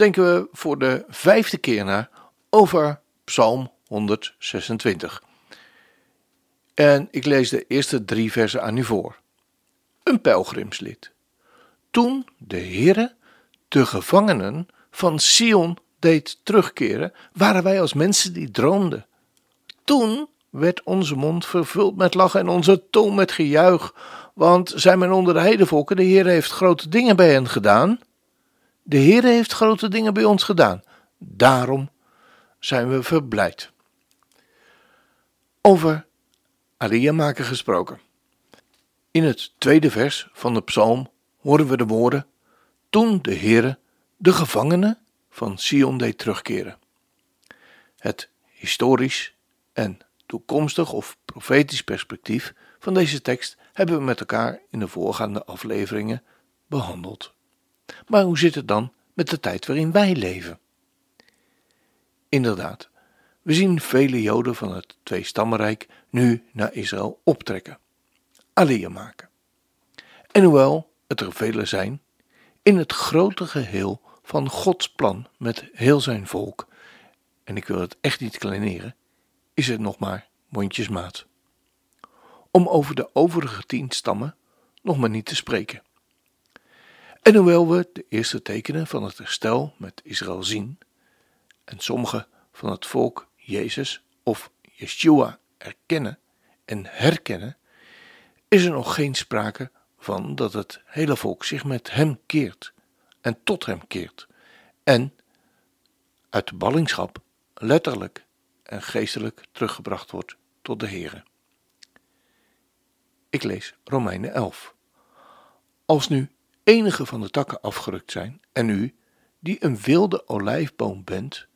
denken we voor de vijfde keer na over Psalm 126. En ik lees de eerste drie versen aan u voor. Een pelgrimslid. Toen de Heere de gevangenen van Sion deed terugkeren, waren wij als mensen die droomden. Toen werd onze mond vervuld met lachen en onze tong met gejuich, want zij men onder de heidevolken, de Heer heeft grote dingen bij hen gedaan. De Heer heeft grote dingen bij ons gedaan. Daarom zijn we verblijd. Over Alia maken gesproken. In het tweede vers van de psalm horen we de woorden: Toen de Heere de gevangenen van Sion deed terugkeren. Het historisch en toekomstig of profetisch perspectief van deze tekst hebben we met elkaar in de voorgaande afleveringen behandeld. Maar hoe zit het dan met de tijd waarin wij leven? Inderdaad, we zien vele Joden van het Tweestammenrijk nu naar Israël optrekken, alleen maken. En hoewel het er vele zijn, in het grote geheel van Gods plan met heel zijn volk, en ik wil het echt niet kleineren, is het nog maar mondjesmaat. Om over de overige tien stammen nog maar niet te spreken. En hoewel we de eerste tekenen van het herstel met Israël zien, en sommige van het volk Jezus of Yeshua erkennen en herkennen, is er nog geen sprake van dat het hele volk zich met hem keert en tot hem keert en uit de ballingschap letterlijk en geestelijk teruggebracht wordt tot de Here. Ik lees Romeinen 11. Als nu enige van de takken afgerukt zijn en u, die een wilde olijfboom bent,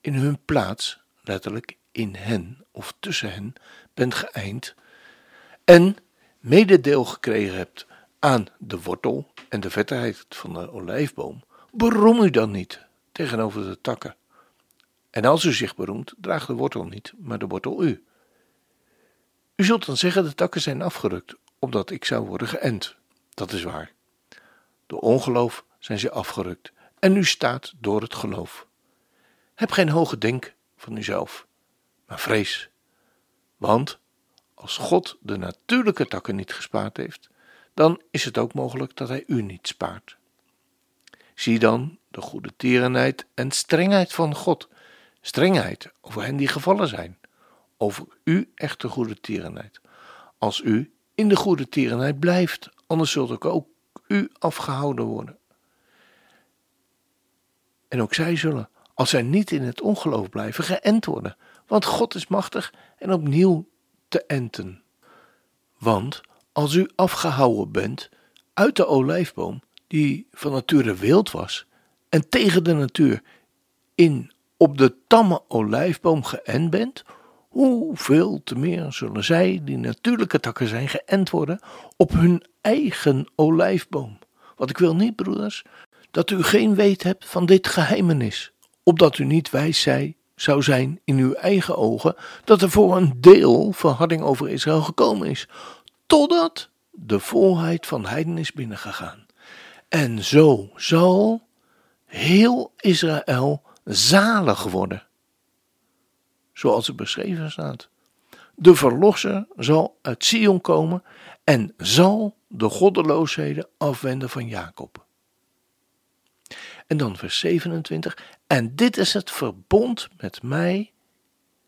in hun plaats, letterlijk in hen of tussen hen, bent geëind en mededeel gekregen hebt aan de wortel en de vettigheid van de olijfboom, beroem u dan niet tegenover de takken. En als u zich beroemt, draagt de wortel niet, maar de wortel u. U zult dan zeggen: de takken zijn afgerukt, opdat ik zou worden geënt. Dat is waar. Door ongeloof zijn ze afgerukt, en u staat door het geloof. Heb geen hoge denk van uzelf, maar vrees. Want als God de natuurlijke takken niet gespaard heeft, dan is het ook mogelijk dat Hij u niet spaart. Zie dan de goede tierenheid en strengheid van God, strengheid over hen die gevallen zijn, over u echte goede tierenheid. Als u in de goede tierenheid blijft, anders zult ook u afgehouden worden. En ook zij zullen, als zij niet in het ongeloof blijven, geënt worden, want God is machtig en opnieuw te enten. Want als u afgehouden bent uit de olijfboom, die van nature wild was, en tegen de natuur in op de tamme olijfboom geënt bent, hoeveel te meer zullen zij, die natuurlijke takken zijn, geënt worden op hun eigen olijfboom. Want ik wil niet, broeders, dat u geen weet hebt van dit geheimenis, opdat u niet wijs zij, zou zijn in uw eigen ogen, dat er voor een deel verharding over Israël gekomen is, totdat de volheid van heiden is binnengegaan. En zo zal heel Israël zalig worden. Zoals het beschreven staat. De verlosser zal uit Sion komen en zal de goddeloosheden afwenden van Jacob. En dan vers 27. En dit is het verbond met mij,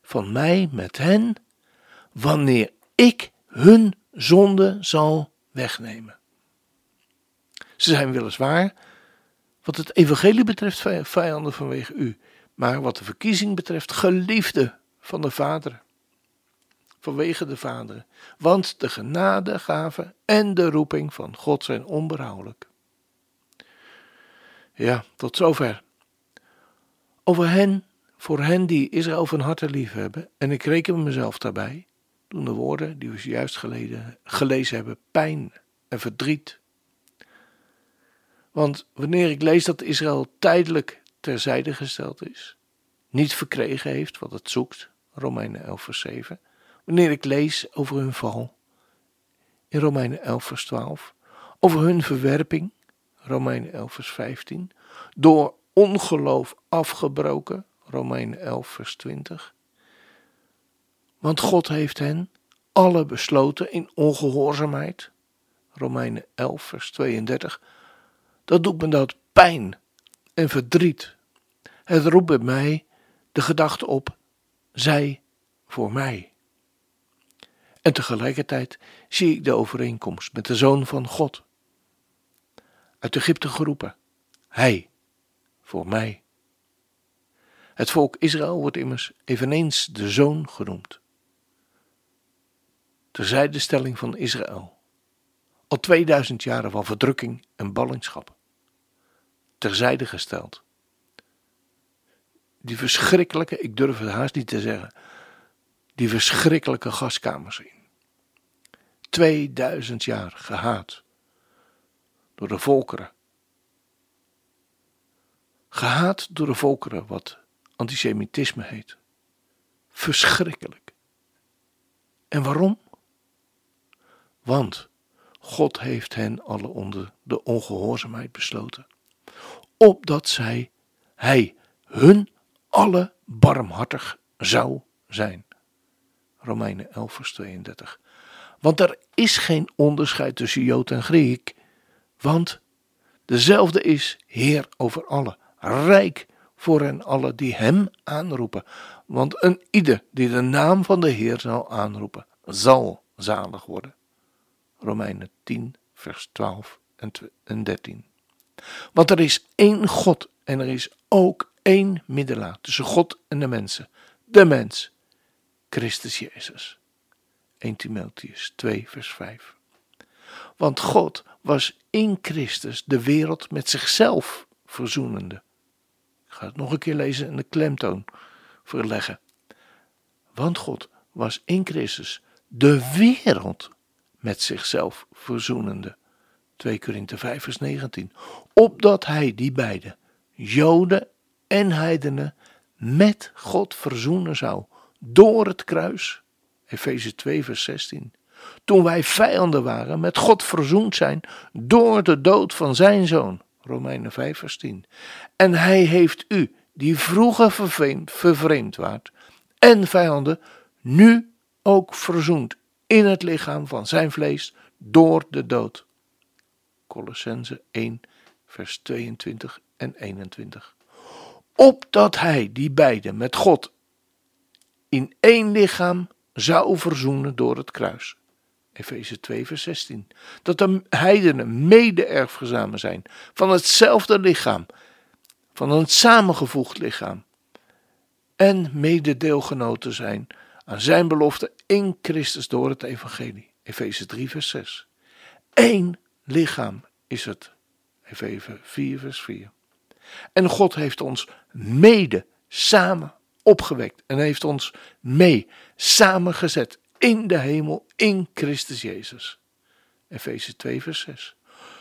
van mij met hen, wanneer ik hun zonde zal wegnemen. Ze zijn weliswaar, wat het evangelie betreft, vijanden vanwege u, maar wat de verkiezing betreft, geliefde van de Vader. Vanwege de Vader. Want de genadegave en de roeping van God zijn onberouwelijk. Ja, tot zover. Over hen, voor hen die Israël van harte lief hebben, en ik reken mezelf daarbij, doen de woorden die we juist geleden, gelezen hebben pijn en verdriet. Want wanneer ik lees dat Israël tijdelijk terzijde gesteld is, niet verkregen heeft wat het zoekt, Romeinen 11 vers 7, wanneer ik lees over hun val, in Romeinen 11 vers 12, over hun verwerping, Romeinen 11 vers 15, door ongeloof afgebroken, Romeinen 11 vers 20. Want God heeft hen alle besloten in ongehoorzaamheid, Romeinen 11 vers 32. Dat doet me dat pijn en verdriet. Het roept bij mij de gedachte op, zij voor mij. En tegelijkertijd zie ik de overeenkomst met de Zoon van God. Uit Egypte geroepen, Hij voor mij. Het volk Israël wordt immers eveneens de Zoon genoemd. Terzijde stelling van Israël. Al 2000 jaren van verdrukking en ballingschap. Terzijde gesteld. Die verschrikkelijke, ik durf het haast niet te zeggen, die verschrikkelijke gaskamers in. 2000 jaar gehaat door de volkeren. Gehaat door de volkeren, wat antisemitisme heet. Verschrikkelijk. En waarom? Want God heeft hen alle onder de ongehoorzaamheid besloten, opdat zij, hij, hun alle barmhartig zou zijn. Romeinen 11, vers 32. Want er is geen onderscheid tussen Jood en Griek, want dezelfde is Heer over alle, rijk voor hen allen die Hem aanroepen. Want een ieder die de naam van de Heer zal aanroepen, zal zalig worden. Romeinen 10, vers 12 en 13. Want er is één God en er is ook één middelaar tussen God en de mensen, de mens, Christus Jezus. 1 Timotheus 2, vers 5. Want God was in Christus de wereld met zichzelf verzoenende. Ik ga het nog een keer lezen en de klemtoon verleggen. Want God was in Christus de wereld met zichzelf verzoenende. 2 Korinthe 5 vers 19. Opdat hij die beide, Joden en heidenen, met God verzoenen zou door het kruis. Efeze 2 vers 16. Toen wij vijanden waren, met God verzoend zijn door de dood van zijn zoon. Romeinen 5 vers 10. En hij heeft u, die vroeger vervreemd, vervreemd waart, en vijanden, nu ook verzoend in het lichaam van zijn vlees door de dood. Colossense 1 vers 22 en 21. Opdat hij die beide met God in één lichaam zou verzoenen door het kruis. Efeze 2, vers 16. Dat de heidenen mede-erfgezamen zijn van hetzelfde lichaam, van een samengevoegd lichaam. En mededeelgenoten zijn aan zijn belofte in Christus door het evangelie. Efeze 3, vers 6. Eén lichaam is het. Efeze 4, vers 4. En God heeft ons mede samen opgewekt en heeft ons mee samengezet in de hemel in Christus Jezus. Efeze 2 vers 6.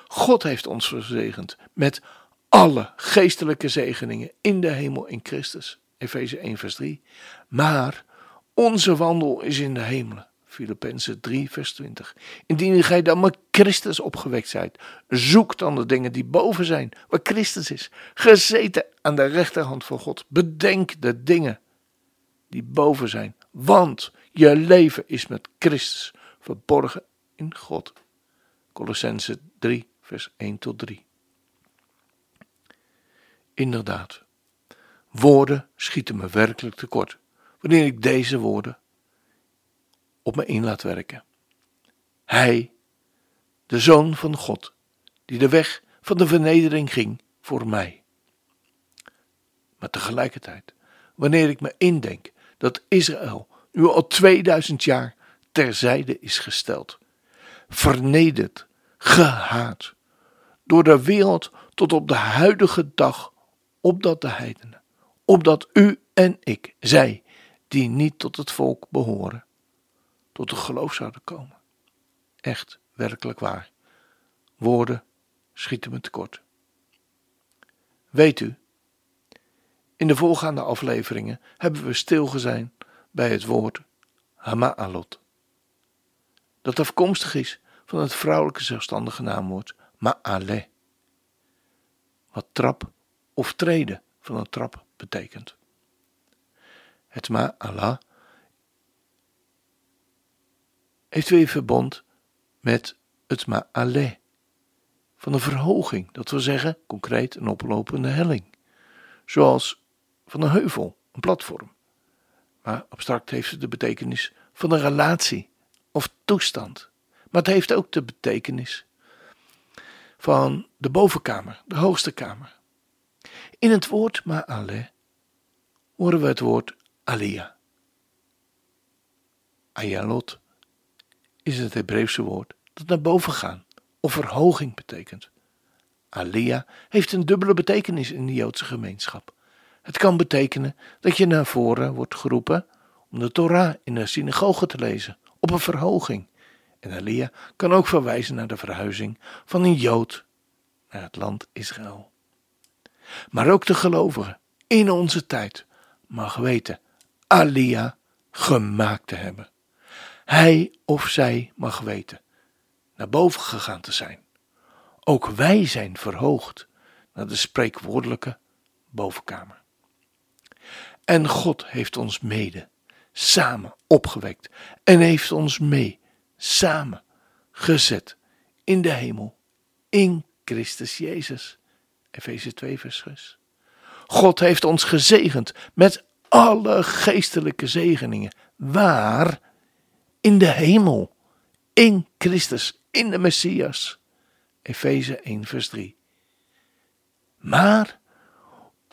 God heeft ons verzegend met alle geestelijke zegeningen in de hemel in Christus. Efeze 1 vers 3. Maar onze wandel is in de hemelen. Filippenzen 3 vers 20. Indien gij dan met Christus opgewekt zijt, zoek dan de dingen die boven zijn, waar Christus is, gezeten aan de rechterhand van God. Bedenk de dingen die boven zijn, want je leven is met Christus verborgen in God. Colossense 3, vers 1 tot 3. Inderdaad, woorden schieten me werkelijk tekort wanneer ik deze woorden op me in laat werken. Hij, de Zoon van God, die de weg van de vernedering ging voor mij. Maar tegelijkertijd, wanneer ik me indenk dat Israël nu al 2000 jaar terzijde is gesteld, vernederd, gehaat, door de wereld tot op de huidige dag, opdat de heidenen, opdat u en ik, zij, die niet tot het volk behoren, tot het geloof zouden komen. Echt, werkelijk waar. Woorden schieten me tekort. Weet u, in de voorgaande afleveringen hebben we stilgezijn bij het woord Hama'alot. Dat afkomstig is van het vrouwelijke zelfstandige naamwoord Ma'ale. Wat trap of treden van een trap betekent. Het Ma'ala heeft weer verbond met het Ma'ale van een verhoging, dat wil zeggen concreet een oplopende helling, zoals van een heuvel, een platform. Maar abstract heeft het de betekenis van een relatie of toestand. Maar het heeft ook de betekenis van de bovenkamer, de hoogste kamer. In het woord ma'ale horen we het woord alia. Ayalot is het Hebreeuwse woord dat naar boven gaan of verhoging betekent. Alia heeft een dubbele betekenis in de Joodse gemeenschap. Het kan betekenen dat je naar voren wordt geroepen om de Torah in de synagoge te lezen, op een verhoging. En Alia kan ook verwijzen naar de verhuizing van een Jood naar het land Israël. Maar ook de gelovigen in onze tijd mag weten Alia gemaakt te hebben. Hij of zij mag weten naar boven gegaan te zijn. Ook wij zijn verhoogd naar de spreekwoordelijke bovenkamer. En God heeft ons mede samen opgewekt en heeft ons mee samen gezet in de hemel in Christus Jezus. Efeze 2 vers 6. God heeft ons gezegend met alle geestelijke zegeningen. Waar? In de hemel. In Christus. In de Messias. Efeze 1 vers 3. Maar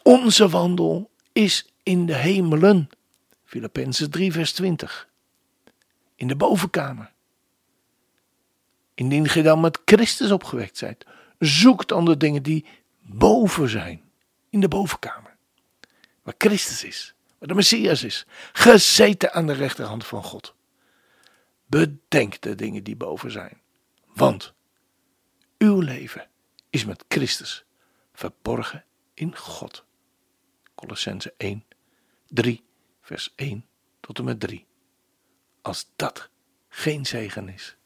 onze wandel is in de hemelen. Filippenzen 3 vers 20. In de bovenkamer. Indien gij dan met Christus opgewekt zijt, zoek dan de dingen die boven zijn. In de bovenkamer. Waar Christus is. Waar de Messias is. Gezeten aan de rechterhand van God. Bedenk de dingen die boven zijn. Want uw leven is met Christus verborgen in God. Colossense 1, 3, vers 1 tot en met 3. Als dat geen zegen is.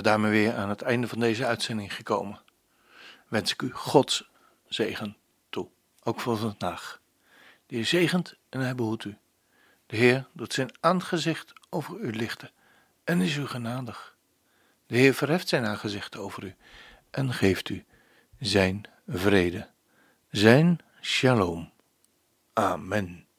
We daarmee weer aan het einde van deze uitzending gekomen. Wens ik u Gods zegen toe, ook voor vandaag. De Heer zegent en hij behoedt u. De Heer doet zijn aangezicht over u lichten en is u genadig. De Heer verheft zijn aangezicht over u en geeft u zijn vrede, zijn shalom. Amen.